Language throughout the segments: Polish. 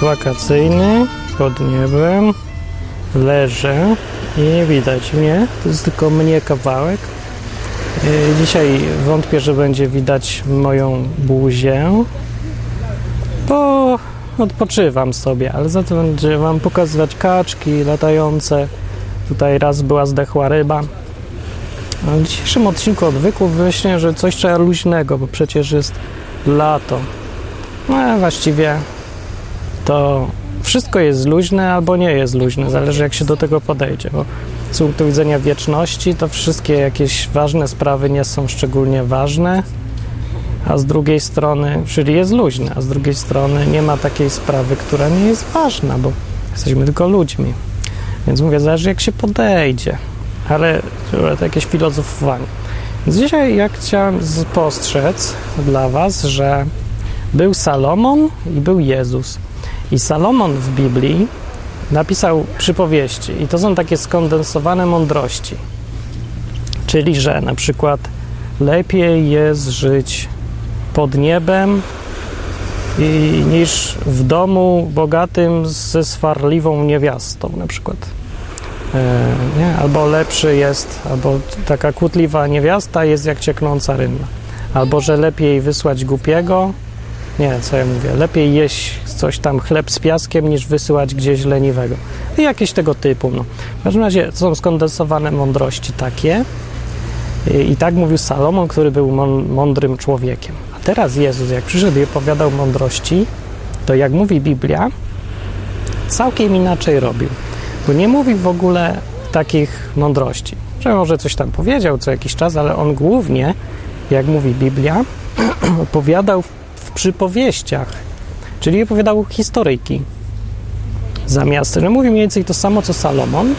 Wakacyjny pod niebem. Leżę i nie widać mnie. To jest tylko mnie kawałek. Yy, Dzisiaj wątpię, że będzie widać moją buzię, bo odpoczywam sobie, ale za to będzie Wam pokazywać kaczki latające. Tutaj raz była zdechła ryba. W dzisiejszym odcinku odwyku wyjaśnię, że coś trzeba luźnego, bo przecież jest lato. No właściwie to wszystko jest luźne albo nie jest luźne, zależy jak się do tego podejdzie, bo z punktu widzenia wieczności to wszystkie jakieś ważne sprawy nie są szczególnie ważne, a z drugiej strony, czyli jest luźne, a z drugiej strony nie ma takiej sprawy, która nie jest ważna, bo jesteśmy tylko ludźmi. Więc mówię, zależy jak się podejdzie, ale to jakieś filozofowanie. Więc dzisiaj jak chciałem spostrzec dla Was, że był Salomon i był Jezus. I Salomon w Biblii napisał przypowieści, i to są takie skondensowane mądrości. Czyli, że na przykład lepiej jest żyć pod niebem i, niż w domu bogatym ze swarliwą niewiastą, na przykład. E, nie? Albo lepszy jest, albo taka kłótliwa niewiasta jest jak cieknąca rynna. Albo, że lepiej wysłać głupiego, nie, co ja mówię, lepiej jeść coś tam chleb z piaskiem, niż wysyłać gdzieś leniwego. I jakieś tego typu. No. W każdym razie to są skondensowane mądrości takie. I, i tak mówił Salomon, który był mą- mądrym człowiekiem. A teraz Jezus, jak przyszedł i opowiadał mądrości, to jak mówi Biblia, całkiem inaczej robił. Bo nie mówił w ogóle takich mądrości. Że może coś tam powiedział co jakiś czas, ale on głównie, jak mówi Biblia, opowiadał przypowieściach, czyli opowiadał historyjki. Zamiast, że mówi mniej więcej to samo co Salomon,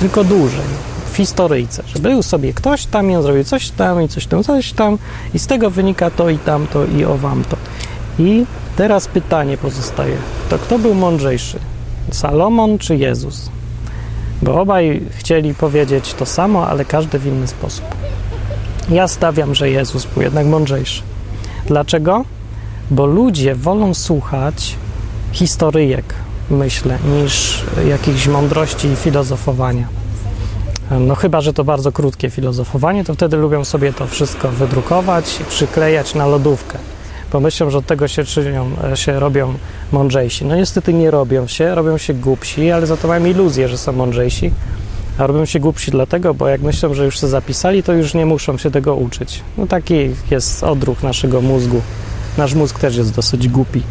tylko dłużej, w historyjce, że był sobie ktoś tam i zrobił coś tam i coś tam, coś tam i z tego wynika to i tamto i o wam to. I teraz pytanie pozostaje, to kto był mądrzejszy? Salomon czy Jezus? Bo obaj chcieli powiedzieć to samo, ale każdy w inny sposób. Ja stawiam, że Jezus był jednak mądrzejszy. Dlaczego? Bo ludzie wolą słuchać historyjek, myślę, niż jakichś mądrości i filozofowania. No chyba, że to bardzo krótkie filozofowanie, to wtedy lubią sobie to wszystko wydrukować i przyklejać na lodówkę, bo myślą, że od tego się, czynią, się robią mądrzejsi. No niestety nie robią się, robią się głupsi, ale za to mają iluzję, że są mądrzejsi, a robią się głupsi dlatego, bo jak myślą, że już się zapisali, to już nie muszą się tego uczyć. No taki jest odruch naszego mózgu. Nasz mózg też jest dosyć głupi.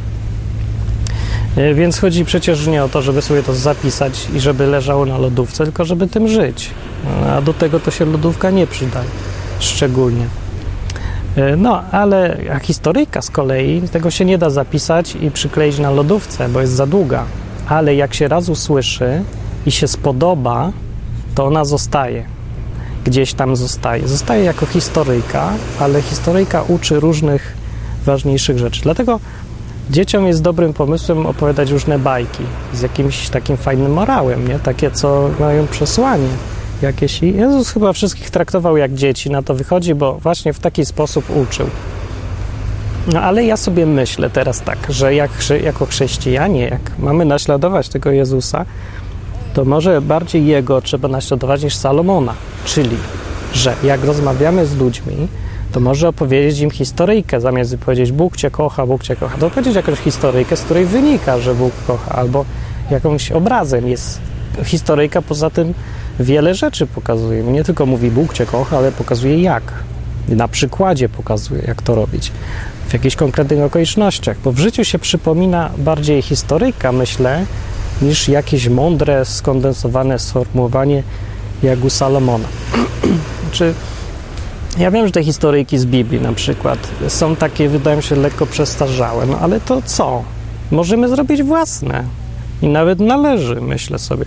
E, Więc chodzi przecież nie o to, żeby sobie to zapisać i żeby leżało na lodówce, tylko żeby tym żyć. A do tego to się lodówka nie przydaje szczególnie. E, No, ale historyjka z kolei tego się nie da zapisać i przykleić na lodówce, bo jest za długa. Ale jak się raz usłyszy i się spodoba, to ona zostaje. Gdzieś tam zostaje. Zostaje jako historyjka, ale historyjka uczy różnych ważniejszych rzeczy. Dlatego dzieciom jest dobrym pomysłem opowiadać różne bajki z jakimś takim fajnym morałem, nie? Takie, co mają przesłanie jakieś. I Jezus chyba wszystkich traktował jak dzieci, na to wychodzi, bo właśnie w taki sposób uczył. No ale ja sobie myślę teraz tak, że jak, jako chrześcijanie, jak mamy naśladować tego Jezusa, to może bardziej Jego trzeba naśladować niż Salomona. Czyli, że jak rozmawiamy z ludźmi, to może opowiedzieć im historyjkę, zamiast powiedzieć Bóg Cię kocha, Bóg Cię kocha, to opowiedzieć jakąś historyjkę, z której wynika, że Bóg kocha, albo jakąś obrazem jest historyjka, poza tym wiele rzeczy pokazuje. Nie tylko mówi Bóg Cię kocha, ale pokazuje jak. Na przykładzie pokazuje, jak to robić. W jakichś konkretnych okolicznościach, bo w życiu się przypomina bardziej historyjka, myślę, niż jakieś mądre, skondensowane sformułowanie jak u Salomona. Czy ja wiem, że te historyjki z Biblii na przykład są takie, wydają się lekko przestarzałe, no ale to co? Możemy zrobić własne i nawet należy, myślę sobie.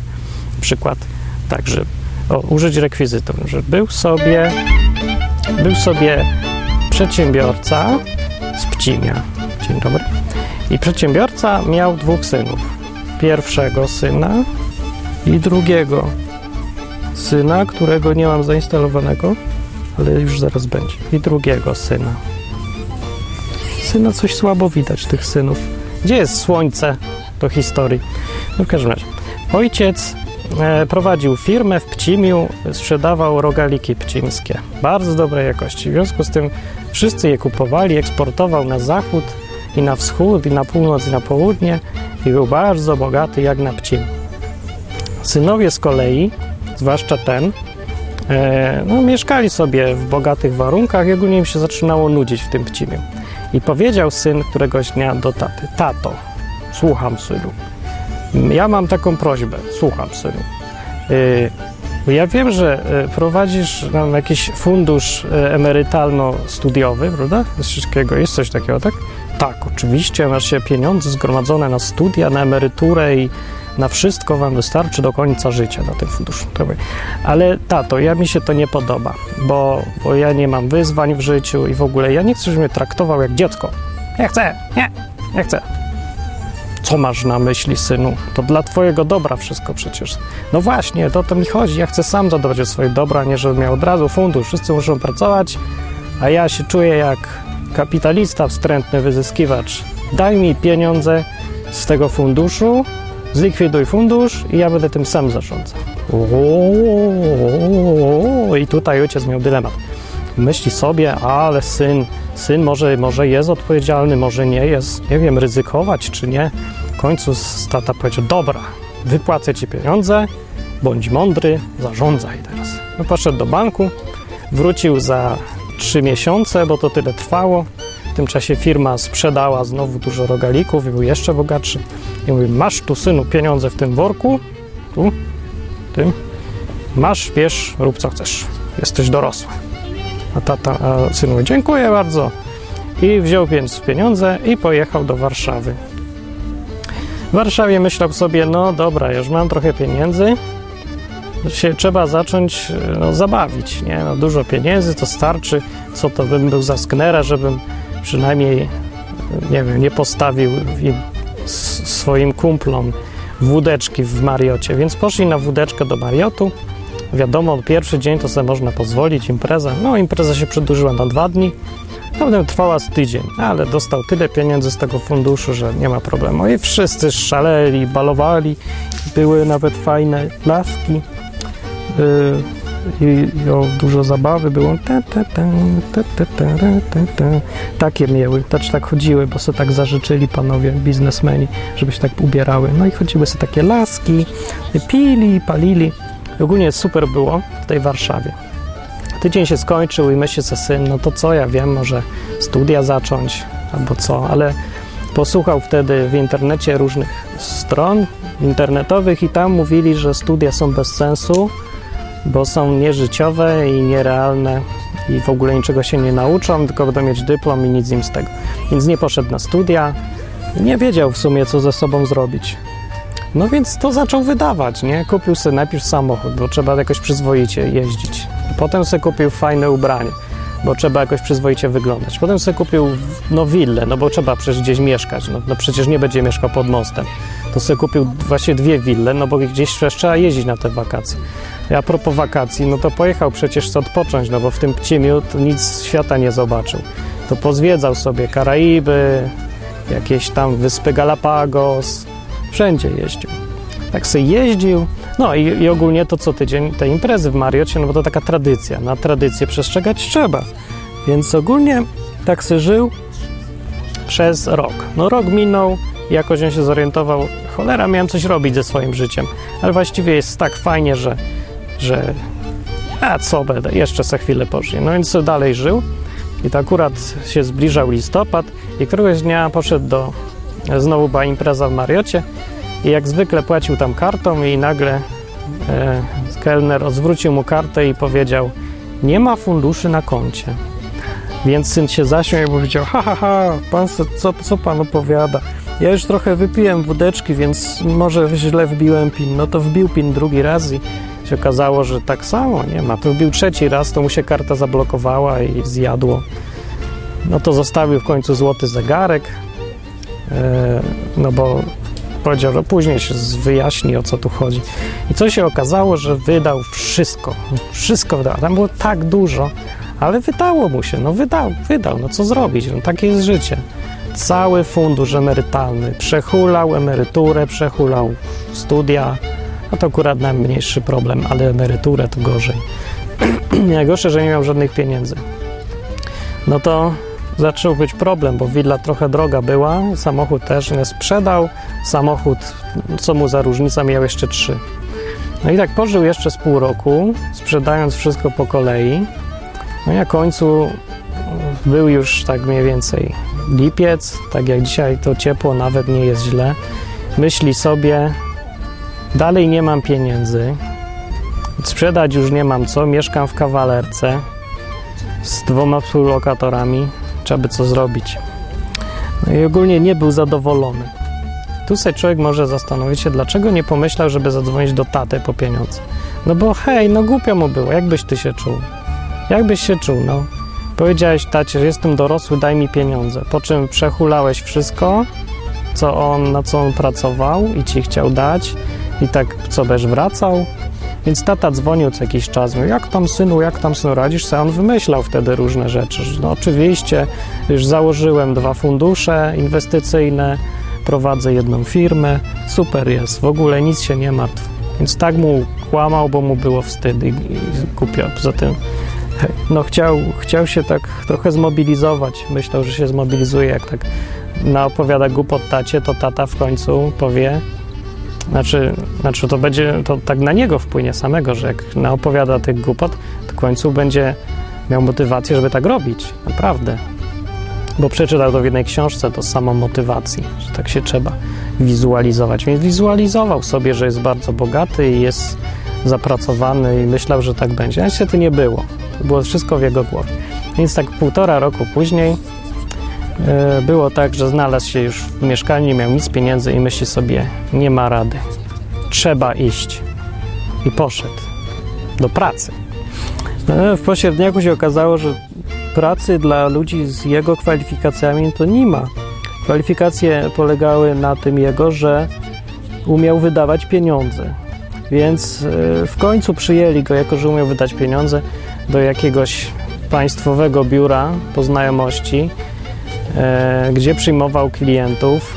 Przykład tak, że o, użyć rekwizytu, że był sobie był sobie przedsiębiorca z Pcimia. Dzień dobry. I przedsiębiorca miał dwóch synów. Pierwszego syna i drugiego syna, którego nie mam zainstalowanego, ale już zaraz będzie. I drugiego syna. Syna coś słabo widać, tych synów. Gdzie jest słońce do historii? No w każdym razie. Ojciec e, prowadził firmę w Pcimiu, sprzedawał rogaliki pcimskie. Bardzo dobrej jakości. W związku z tym wszyscy je kupowali, eksportował na zachód i na wschód, i na północ, i na południe i był bardzo bogaty jak na Pcim. Synowie z kolei, zwłaszcza ten, no, mieszkali sobie w bogatych warunkach i ogólnie im się zaczynało nudzić w tym Pcimiu. I powiedział syn któregoś dnia do taty: Tato, słucham, synu. Ja mam taką prośbę, słucham, synu. Yy, ja wiem, że y, prowadzisz nam jakiś fundusz y, emerytalno-studiowy, prawda? Jest takiego, jest coś takiego, tak? Tak, oczywiście, masz się pieniądze zgromadzone na studia, na emeryturę i na wszystko wam wystarczy do końca życia na tym funduszu. Ale tato, ja mi się to nie podoba, bo, bo ja nie mam wyzwań w życiu i w ogóle ja nie chcę, żebyś mnie traktował jak dziecko. Nie chcę, nie, nie chcę. Co masz na myśli, synu? To dla twojego dobra wszystko przecież. No właśnie, to o to mi chodzi. Ja chcę sam zadbać o swoje dobra, nie żebym miał od razu fundusz. Wszyscy muszą pracować, a ja się czuję jak kapitalista wstrętny wyzyskiwacz. Daj mi pieniądze z tego funduszu, zlikwiduj fundusz i ja będę tym sam zarządzał. I tutaj ojciec miał dylemat. Myśli sobie, ale syn, syn może, może jest odpowiedzialny, może nie jest, nie wiem, ryzykować czy nie. W końcu tata powiedział, dobra, wypłacę ci pieniądze, bądź mądry, zarządzaj teraz. No poszedł do banku, wrócił za trzy miesiące, bo to tyle trwało. W tym czasie firma sprzedała znowu dużo rogalików i był jeszcze bogatszy. I mówi, masz tu, synu, pieniądze w tym worku, tu, tym, masz, bierz, rób co chcesz, jesteś dorosły. A tata, a syn mówi, dziękuję bardzo. I wziął więc pieniądze i pojechał do Warszawy. W Warszawie myślał sobie, no dobra, już mam trochę pieniędzy, się trzeba zacząć no, zabawić, nie? No, dużo pieniędzy to starczy, co to bym był za sknera, żebym przynajmniej, nie wiem, nie postawił swoim kumplom wódeczki w Mariocie, więc poszli na wódeczkę do Mariotu. Wiadomo, pierwszy dzień to sobie można pozwolić, impreza. No, impreza się przedłużyła na dwa dni, a potem trwała z tydzień, ale dostał tyle pieniędzy z tego funduszu, że nie ma problemu. I wszyscy szaleli, balowali, były nawet fajne laski. Yy, i, dużo zabawy było. Ta, ta, ta, ta, ta, ta, ta, Takie miały, znaczy tak chodziły, bo sobie tak zażyczyli panowie biznesmeni, żeby się tak ubierały. No i chodziły sobie takie laski, pili, palili. Ogólnie super było w tej Warszawie. Tydzień się skończył i myślę sobie, syn, no to co, ja wiem, może studia zacząć albo co, ale posłuchał wtedy w internecie różnych stron internetowych i tam mówili, że studia są bez sensu, bo są nieżyciowe i nierealne i w ogóle niczego się nie nauczą, tylko będą mieć dyplom i nic im z tego. Więc nie poszedł na studia i nie wiedział w sumie, co ze sobą zrobić. No więc to zaczął wydawać, nie? Kupił sobie najpierw samochód, bo trzeba jakoś przyzwoicie jeździć. Potem sobie kupił fajne ubranie, bo trzeba jakoś przyzwoicie wyglądać. Potem sobie kupił, no, willę, no bo trzeba przecież gdzieś mieszkać, no, no przecież nie będzie mieszkał pod mostem. To sobie kupił właśnie dwie wille, no bo gdzieś trzeba jeździć na te wakacje. A propos wakacji, no to pojechał przecież odpocząć, no bo w tym Pcimiu nic świata nie zobaczył. To pozwiedzał sobie Karaiby, jakieś tam wyspy Galapagos, wszędzie jeździł. Tak sobie jeździł, no i, i, ogólnie to co tydzień te imprezy w Mariocie, no bo to taka tradycja, na tradycję przestrzegać trzeba. Więc ogólnie tak sobie żył przez rok. No rok minął, jakoś on się zorientował, cholera, miałem coś robić ze swoim życiem, ale właściwie jest tak fajnie, że że a co będę, jeszcze za chwilę pożyję. No więc dalej żył i to akurat się zbliżał listopad i któregoś dnia poszedł do, znowu była impreza w Mariocie i jak zwykle płacił tam kartą i nagle e, kelner zwrócił mu kartę i powiedział nie ma funduszy na koncie. Więc syn się zaśmiał i powiedział, ha, ha, ha, pan, co, co pan opowiada? Ja już trochę wypiłem wódeczki, więc może źle wbiłem pin. No to wbił pin drugi raz i się okazało, że tak samo, nie ma. To był trzeci raz, to mu się karta zablokowała i zjadło. No to zostawił w końcu złoty zegarek, e, no bo powiedział, że później się wyjaśni, o co tu chodzi. I co się okazało, że wydał wszystko. Wszystko wydał. Tam było tak dużo, ale wydało mu się. No wydał, wydał. No co zrobić? No takie jest życie. cały fundusz emerytalny, przehulał emeryturę, przehulał studia, a to akurat najmniejszy problem, ale emeryturę to gorzej. Najgorsze, że nie miał żadnych pieniędzy. No to zaczął być problem, bo willa trochę droga była, samochód też nie sprzedał, samochód, co mu za różnica, miał jeszcze trzy. No i tak pożył jeszcze z pół roku, sprzedając wszystko po kolei. No i na końcu był już tak mniej więcej lipiec, tak jak dzisiaj to ciepło, nawet nie jest źle. Myśli sobie, dalej nie mam pieniędzy, sprzedać już nie mam co, mieszkam w kawalerce z dwoma współlokatorami, trzeba by co zrobić. No i ogólnie nie był zadowolony. Tu sobie człowiek może zastanowić się, dlaczego nie pomyślał, żeby zadzwonić do taty po pieniądze. No bo hej, no głupio mu było, jakbyś ty się czuł? Jakbyś się czuł, no? Powiedziałeś tacie, że jestem dorosły, daj mi pieniądze. Po czym przehulałeś wszystko, co on, na co on pracował i ci chciał dać i tak co będziesz wracał. Więc tata dzwonił co jakiś czas, mówił, jak tam synu, jak tam synu radzisz sobie? On wymyślał wtedy różne rzeczy. No oczywiście, już założyłem dwa fundusze inwestycyjne, prowadzę jedną firmę, super jest, w ogóle nic się nie martw. Więc tak mu kłamał, bo mu było wstyd i, i głupio. Poza tym no chciał, chciał się tak trochę zmobilizować. Myślał, że się zmobilizuje, jak tak naopowiada głupot tacie, to tata w końcu powie, znaczy, znaczy to będzie, to tak na niego wpłynie samego, że jak naopowiada tych głupot, to w końcu będzie miał motywację, żeby tak robić, naprawdę. Bo przeczytał to w jednej książce, to samo motywacji, że tak się trzeba wizualizować. Więc wizualizował sobie, że jest bardzo bogaty i jest zapracowany i myślał, że tak będzie. A niestety nie było. To było wszystko w jego głowie. Więc tak półtora roku później było tak, że znalazł się już w mieszkaniu, nie miał nic pieniędzy i myśli sobie, nie ma rady. Trzeba iść. I poszedł do pracy. No, w pośredniaku się okazało, że pracy dla ludzi z jego kwalifikacjami to nie ma. Kwalifikacje polegały na tym jego, że umiał wydawać pieniądze. Więc w końcu przyjęli go, jako że umiał wydać pieniądze, do jakiegoś państwowego biura po znajomości, gdzie przyjmował klientów.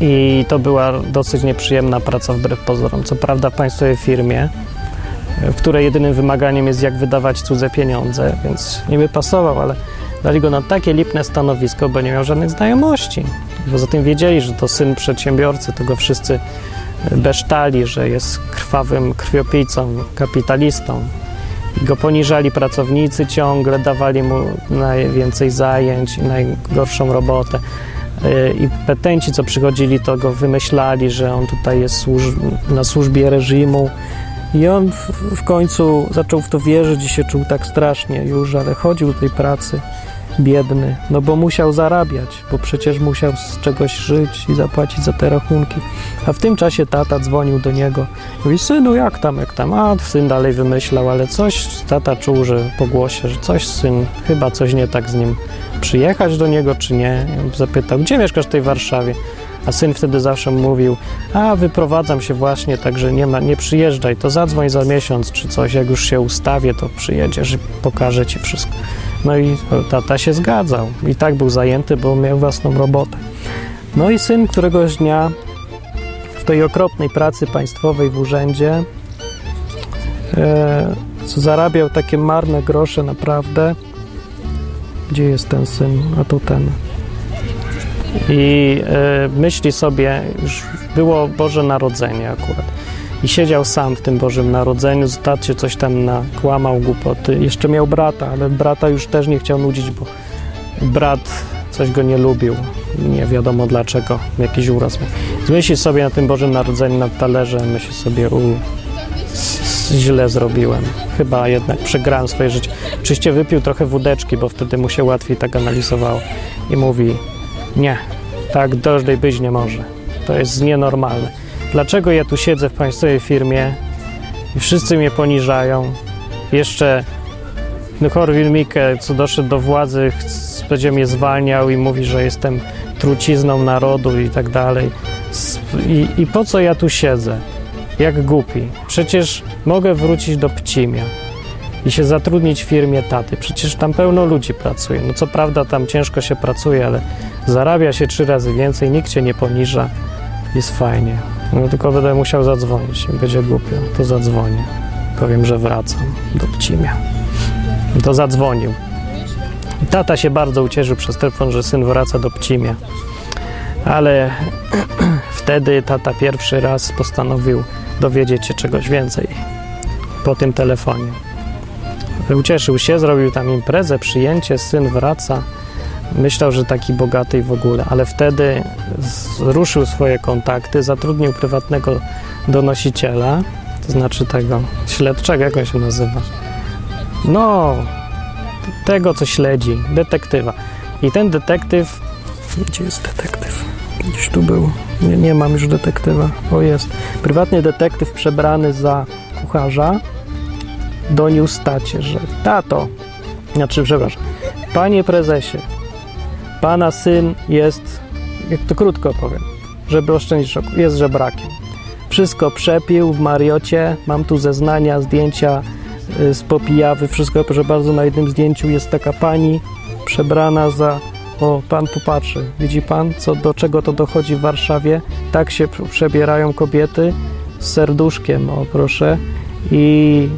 I to była dosyć nieprzyjemna praca wbrew pozorom. Co prawda w państwowej firmie, w której jedynym wymaganiem jest jak wydawać cudze pieniądze, więc niby pasował, ale dali go na takie lipne stanowisko, bo nie miał żadnych znajomości. Poza tym wiedzieli, że to syn przedsiębiorcy, to go wszyscy besztali, że jest krwawym krwiopijcą, kapitalistą. I go poniżali pracownicy ciągle, dawali mu najwięcej zajęć, najgorszą robotę. I petenci, co przychodzili, to go wymyślali, że on tutaj jest na służbie reżimu. I on w, w, końcu zaczął w to wierzyć i się czuł tak strasznie już, ale chodził do tej pracy biedny, no bo musiał zarabiać, bo przecież musiał z czegoś żyć i zapłacić za te rachunki. A w tym czasie tata dzwonił do niego. Mówi, synu, jak tam, jak tam? A syn dalej wymyślał, ale coś tata czuł, że po głosie, że coś syn, chyba coś nie tak z nim. Przyjechać do niego, czy nie? Zapytał, gdzie mieszkasz w tej Warszawie? A syn wtedy zawsze mówił, a wyprowadzam się właśnie, także nie, ma, nie przyjeżdżaj, to zadzwoń za miesiąc czy coś, jak już się ustawię, to przyjedziesz i pokażę ci wszystko. No i tata się zgadzał i tak był zajęty, bo miał własną robotę. No i syn któregoś dnia w tej okropnej pracy państwowej w urzędzie, e, co zarabiał takie marne grosze naprawdę, gdzie jest ten syn, a tu ten, i y, myśli sobie, już było Boże Narodzenie akurat. I siedział sam w tym Bożym Narodzeniu, tacie coś tam nakłamał głupoty. Jeszcze miał brata, ale brata już też nie chciał nudzić, bo brat coś go nie lubił. Nie wiadomo dlaczego, jakiś uraz. Myśli sobie na tym Bożym Narodzeniu nad talerzem, myśli sobie, u, źle zrobiłem. Chyba jednak przegrałem swoje życie. Oczywiście wypił trochę wódeczki, bo wtedy mu się łatwiej tak analizowało. I mówi, nie, tak drożdżej być nie może. To jest nienormalne. Dlaczego ja tu siedzę w państwowej firmie i wszyscy mnie poniżają? Jeszcze Korwin-Mikke, co doszedł do władzy, będzie mnie zwalniał i mówi, że jestem trucizną narodu i tak dalej. I, I po co ja tu siedzę? Jak głupi. Przecież mogę wrócić do Pcimia i się zatrudnić w firmie taty. Przecież tam pełno ludzi pracuje. No co prawda tam ciężko się pracuje, ale Zarabia się trzy razy więcej, nikt cię nie poniża, jest fajnie. No tylko będę musiał zadzwonić, będzie głupio, to zadzwonię. Powiem, że wracam do Pcimia. To zadzwonił. Tata się bardzo ucieszył przez telefon, że syn wraca do Pcimia. Ale wtedy tata pierwszy raz postanowił dowiedzieć się czegoś więcej po tym telefonie. Ucieszył się, zrobił tam imprezę, przyjęcie, syn wraca. Myślał, że taki bogaty i w ogóle, ale wtedy ruszył swoje kontakty, zatrudnił prywatnego donosiciela, to znaczy tego śledczego, jak on się nazywa? No, tego, co śledzi, detektywa. I ten detektyw. Gdzie jest detektyw? Gdzieś tu był. Nie, nie mam już detektywa. O, jest. Prywatny detektyw przebrany za kucharza doniósł tacie, że tato, znaczy, przepraszam, panie prezesie, pana syn jest, jak to krótko powiem, żeby oszczędzić szoku, jest żebrakiem. Wszystko przepił w Mariocie, mam tu zeznania, zdjęcia z popijawy, wszystko, proszę bardzo, na jednym zdjęciu jest taka pani przebrana za, o, pan popatrzy, widzi pan, co, do czego to dochodzi w Warszawie, tak się przebierają kobiety z serduszkiem, o proszę, i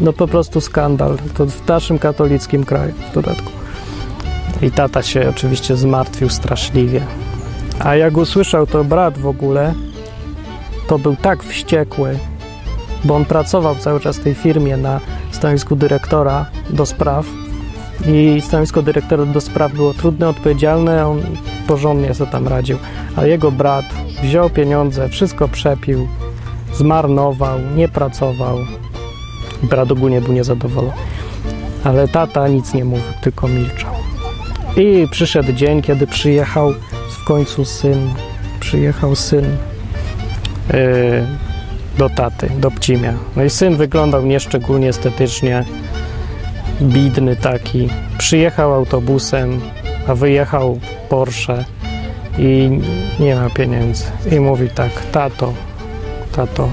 no po prostu skandal, to w naszym katolickim kraju w dodatku. I tata się oczywiście zmartwił straszliwie. A jak usłyszał to brat w ogóle, to był tak wściekły, bo on pracował cały czas w tej firmie na stanowisku dyrektora do spraw i stanowisko dyrektora do spraw było trudne, odpowiedzialne, on porządnie sobie tam radził. A jego brat wziął pieniądze, wszystko przepił, zmarnował, nie pracował. Brat ogólnie był niezadowolony. Ale tata nic nie mówił, tylko milczał. I przyszedł dzień, kiedy przyjechał w końcu syn, przyjechał syn yy, do taty, do Pcimia. No i syn wyglądał nieszczególnie estetycznie, bidny taki. Przyjechał autobusem, a wyjechał Porsche i nie ma pieniędzy. I mówi tak, tato, tato,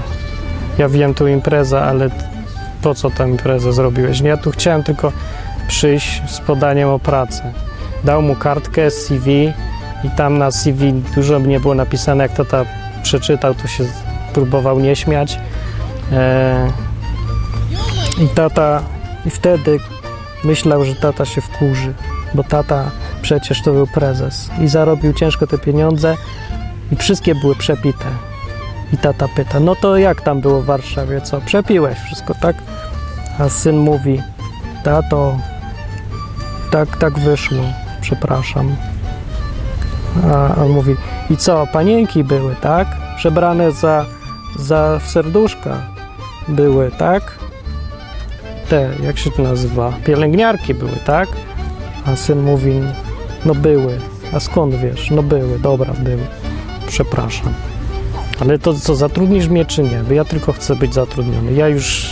ja wiem tu impreza, ale po co tę imprezę zrobiłeś? Ja tu chciałem tylko przyjść z podaniem o pracę. Dał mu kartkę CV i tam na CV dużo nie było napisane, jak tata przeczytał, to się próbował nie śmiać. E, I tata, i wtedy myślał, że tata się wkurzy, bo tata przecież to był prezes i zarobił ciężko te pieniądze i wszystkie były przepite. I tata pyta, no to jak tam było w Warszawie, co? Przepiłeś wszystko, tak? A syn mówi, tato, tak, tak wyszło, przepraszam. A on mówi, i co, panienki były, tak? Przebrane za za serduszka były, tak? Te, jak się to nazywa? Pielęgniarki były, tak? A syn mówi, no były. A skąd wiesz? No były, dobra, były. Przepraszam. Ale to co, zatrudnisz mnie czy nie? Bo ja tylko chcę być zatrudniony. Ja już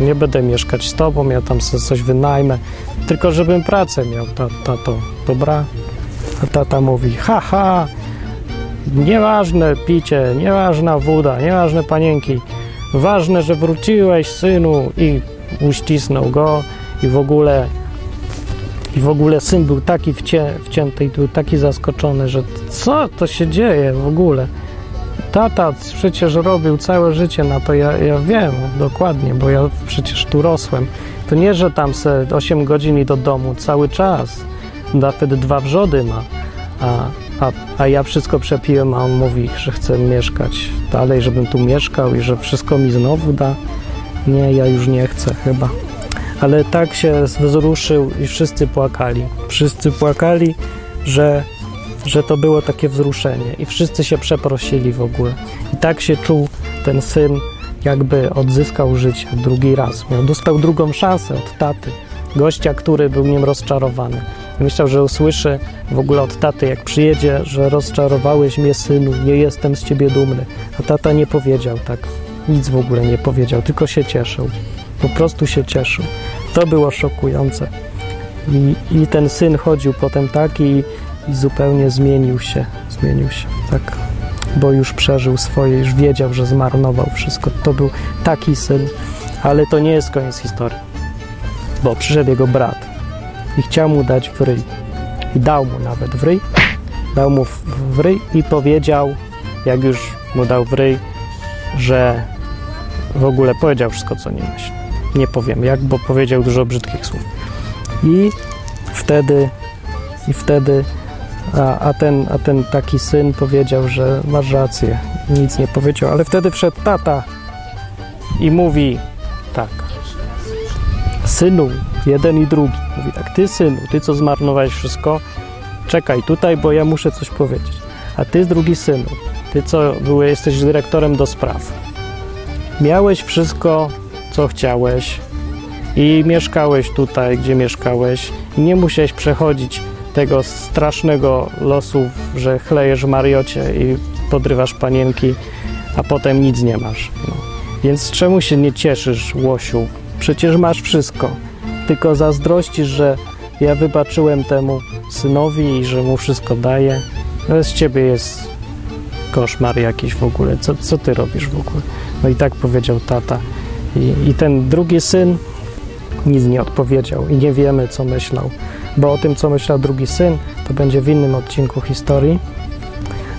nie będę mieszkać z tobą, ja tam sobie coś wynajmę. Tylko żebym pracę miał, tato. Dobra? A tata mówi, haha, ha, Nieważne picie, nieważna woda, nieważne panienki. Ważne, że wróciłeś, synu, i uścisnął go i w ogóle i w ogóle syn był taki wcię, wcięty i był taki zaskoczony, że co to się dzieje w ogóle? Tata przecież robił całe życie na to, ja, ja wiem dokładnie, bo ja przecież tu rosłem. To nie, że tam se 8 godzin i do domu, cały czas. Da wtedy dwa wrzody ma, a a, a ja wszystko przepiłem, a on mówi, że chce mieszkać dalej, żebym tu mieszkał i że wszystko mi znowu da. Nie, ja już nie chcę chyba. Ale tak się wzruszył i wszyscy płakali. Wszyscy płakali, że, że to było takie wzruszenie i wszyscy się przeprosili w ogóle. I tak się czuł ten syn, jakby odzyskał życie drugi raz. Miał, dostał drugą szansę od taty, gościa, który był nim rozczarowany. Myślał, że usłyszy w ogóle od taty, jak przyjedzie, że rozczarowałeś mnie, synu, nie jestem z ciebie dumny. A tata nie powiedział tak, nic w ogóle nie powiedział, tylko się cieszył. Po prostu się cieszył. To było szokujące. I, i ten syn chodził potem taki i, zupełnie zmienił się. Zmienił się, tak. Bo już przeżył swoje, już wiedział, że zmarnował wszystko. To był taki syn, ale to nie jest koniec historii. Bo przyszedł jego brat i chciał mu dać w ryj. I dał mu nawet w ryj, dał mu w ryj i powiedział, jak już mu dał w ryj, że w ogóle powiedział wszystko, co nie myśli. Nie powiem jak, bo powiedział dużo brzydkich słów. I wtedy, i wtedy, a, a, ten, a ten taki syn powiedział, że masz rację, nic nie powiedział, ale wtedy wszedł tata i mówi tak, synu, jeden i drugi, mówi tak, ty synu, ty co zmarnowałeś wszystko, czekaj tutaj, bo ja muszę coś powiedzieć. A ty drugi synu, ty co były, jesteś dyrektorem do spraw, miałeś wszystko, co chciałeś i mieszkałeś tutaj, gdzie mieszkałeś. I nie musiałeś przechodzić tego strasznego losu, że chlejesz w Mariocie i podrywasz panienki, a potem nic nie masz. No. Więc czemu się nie cieszysz, Łosiu? Przecież masz wszystko. Tylko zazdrościsz, że ja wybaczyłem temu synowi i że mu wszystko daję. No z ciebie jest koszmar jakiś w ogóle. Co, co ty robisz w ogóle? No i tak powiedział tata. I, I ten drugi syn nic nie odpowiedział i nie wiemy, co myślał. Bo o tym, co myślał drugi syn, to będzie w innym odcinku historii.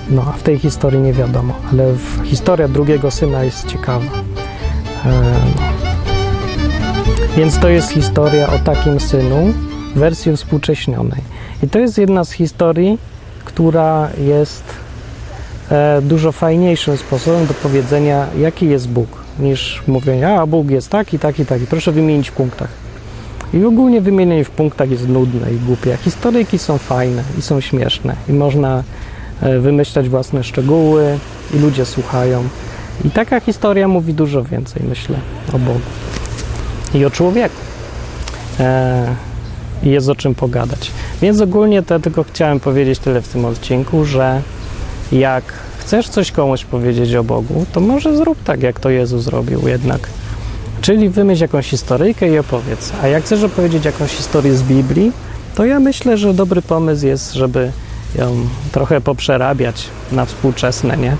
No, a w tej historii nie wiadomo, ale historia drugiego syna jest ciekawa. Więc to jest historia o takim synu w wersji współcześnionej. I to jest jedna z historii, która jest e, dużo fajniejszym sposobem do powiedzenia, jaki jest Bóg, niż mówienie, a Bóg jest taki, taki, taki. Proszę wymienić w punktach. I ogólnie wymienienie w punktach jest nudne i głupie. Historyjki są fajne i są śmieszne i można e, wymyślać własne szczegóły i ludzie słuchają. I taka historia mówi dużo więcej, myślę, o Bogu i o człowieku. E, I jest o czym pogadać. Więc ogólnie to tylko chciałem powiedzieć tyle w tym odcinku, że jak chcesz coś komuś powiedzieć o Bogu, to może zrób tak, jak to Jezus zrobił jednak. Czyli wymyśl jakąś historyjkę i opowiedz. A jak chcesz opowiedzieć jakąś historię z Biblii, to ja myślę, że dobry pomysł jest, żeby ją trochę poprzerabiać na współczesne, nie?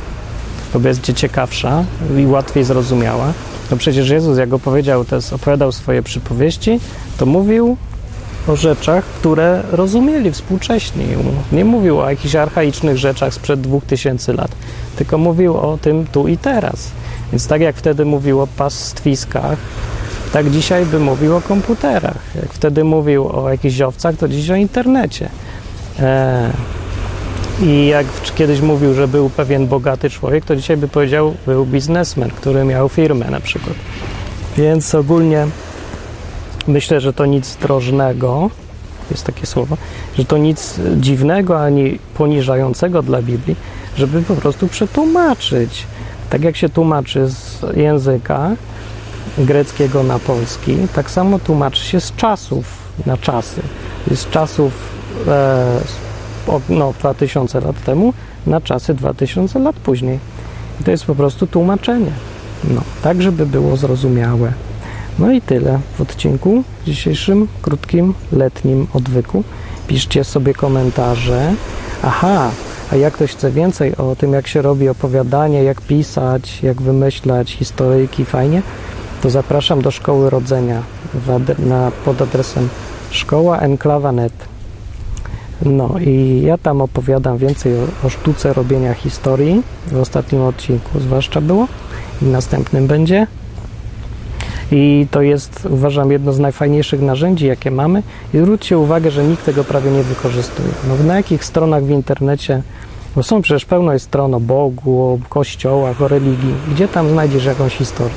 Bo będzie ciekawsza i łatwiej zrozumiała. No przecież Jezus, jak opowiedział, opowiadał swoje przypowieści, to mówił o rzeczach, które rozumieli współcześni. Nie mówił o jakichś archaicznych rzeczach sprzed 2000 lat, tylko mówił o tym tu i teraz. Więc tak jak wtedy mówił o pastwiskach, tak dzisiaj by mówił o komputerach. Jak wtedy mówił o jakichś owcach, to dziś o internecie. E, I jak kiedyś mówił, że był pewien bogaty człowiek, to dzisiaj by powiedział, był biznesmen, który miał firmę na przykład. Więc ogólnie myślę, że to nic drożnego, jest takie słowo, że to nic dziwnego ani poniżającego dla Biblii, żeby po prostu przetłumaczyć. Tak jak się tłumaczy z języka greckiego na polski, tak samo tłumaczy się z czasów na czasy. Z czasów e, no, 2000 lat temu na czasy 2000 lat później. I to jest po prostu tłumaczenie. No, tak, żeby było zrozumiałe. No i tyle w odcinku dzisiejszym, krótkim, letnim odwyku. Piszcie sobie komentarze. Aha, a jak ktoś chce więcej o tym, jak się robi opowiadanie, jak pisać, jak wymyślać historyjki fajnie, to zapraszam do Szkoły Rodzenia na, pod adresem szkoła enklawa.net. No i ja tam opowiadam więcej o, o sztuce robienia historii. W ostatnim odcinku zwłaszcza było i następnym będzie. I to jest, uważam, jedno z najfajniejszych narzędzi, jakie mamy. I zwróćcie uwagę, że nikt tego prawie nie wykorzystuje. No, na jakich stronach w internecie, bo są przecież pełno stron o Bogu, o kościołach, o religii. Gdzie tam znajdziesz jakąś historię?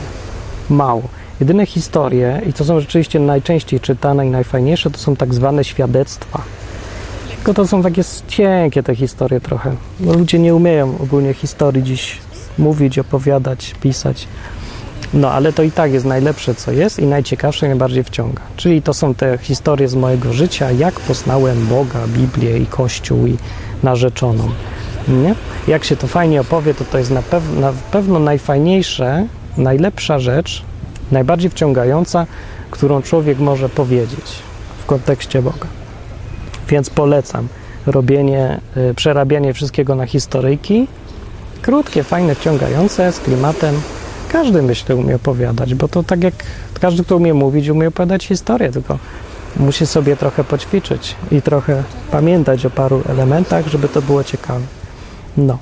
Mało. Jedyne historie, i to są rzeczywiście najczęściej czytane i najfajniejsze, to są tak zwane świadectwa. Tylko to są takie cienkie te historie trochę. No, ludzie nie umieją ogólnie historii dziś mówić, opowiadać, pisać. No, ale to i tak jest najlepsze, co jest i najciekawsze, najbardziej wciąga. Czyli to są te historie z mojego życia, jak poznałem Boga, Biblię i Kościół i narzeczoną. Nie? Jak się to fajnie opowie, to to jest na, pew na pewno najfajniejsze, najlepsza rzecz, najbardziej wciągająca, którą człowiek może powiedzieć w kontekście Boga. Więc polecam robienie, y, przerabianie wszystkiego na historyjki. Krótkie, fajne, wciągające, z klimatem. Każdy, myślę, umie opowiadać, bo to tak jak każdy, kto umie mówić, umie opowiadać historię, tylko musi sobie trochę poćwiczyć i trochę pamiętać o paru elementach, żeby to było ciekawe. No,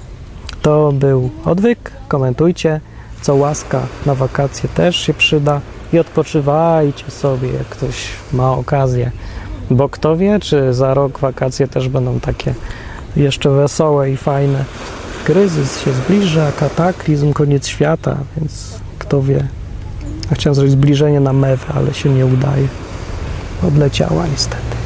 to był odwyk. Komentujcie, co łaska na wakacje też się przyda i odpoczywajcie sobie, jak ktoś ma okazję. Bo kto wie, czy za rok wakacje też będą takie jeszcze wesołe i fajne. Kryzys się zbliża, kataklizm, koniec świata, więc kto wie. Chciałem zrobić zbliżenie na mewę, ale się nie udaje. Odleciała niestety.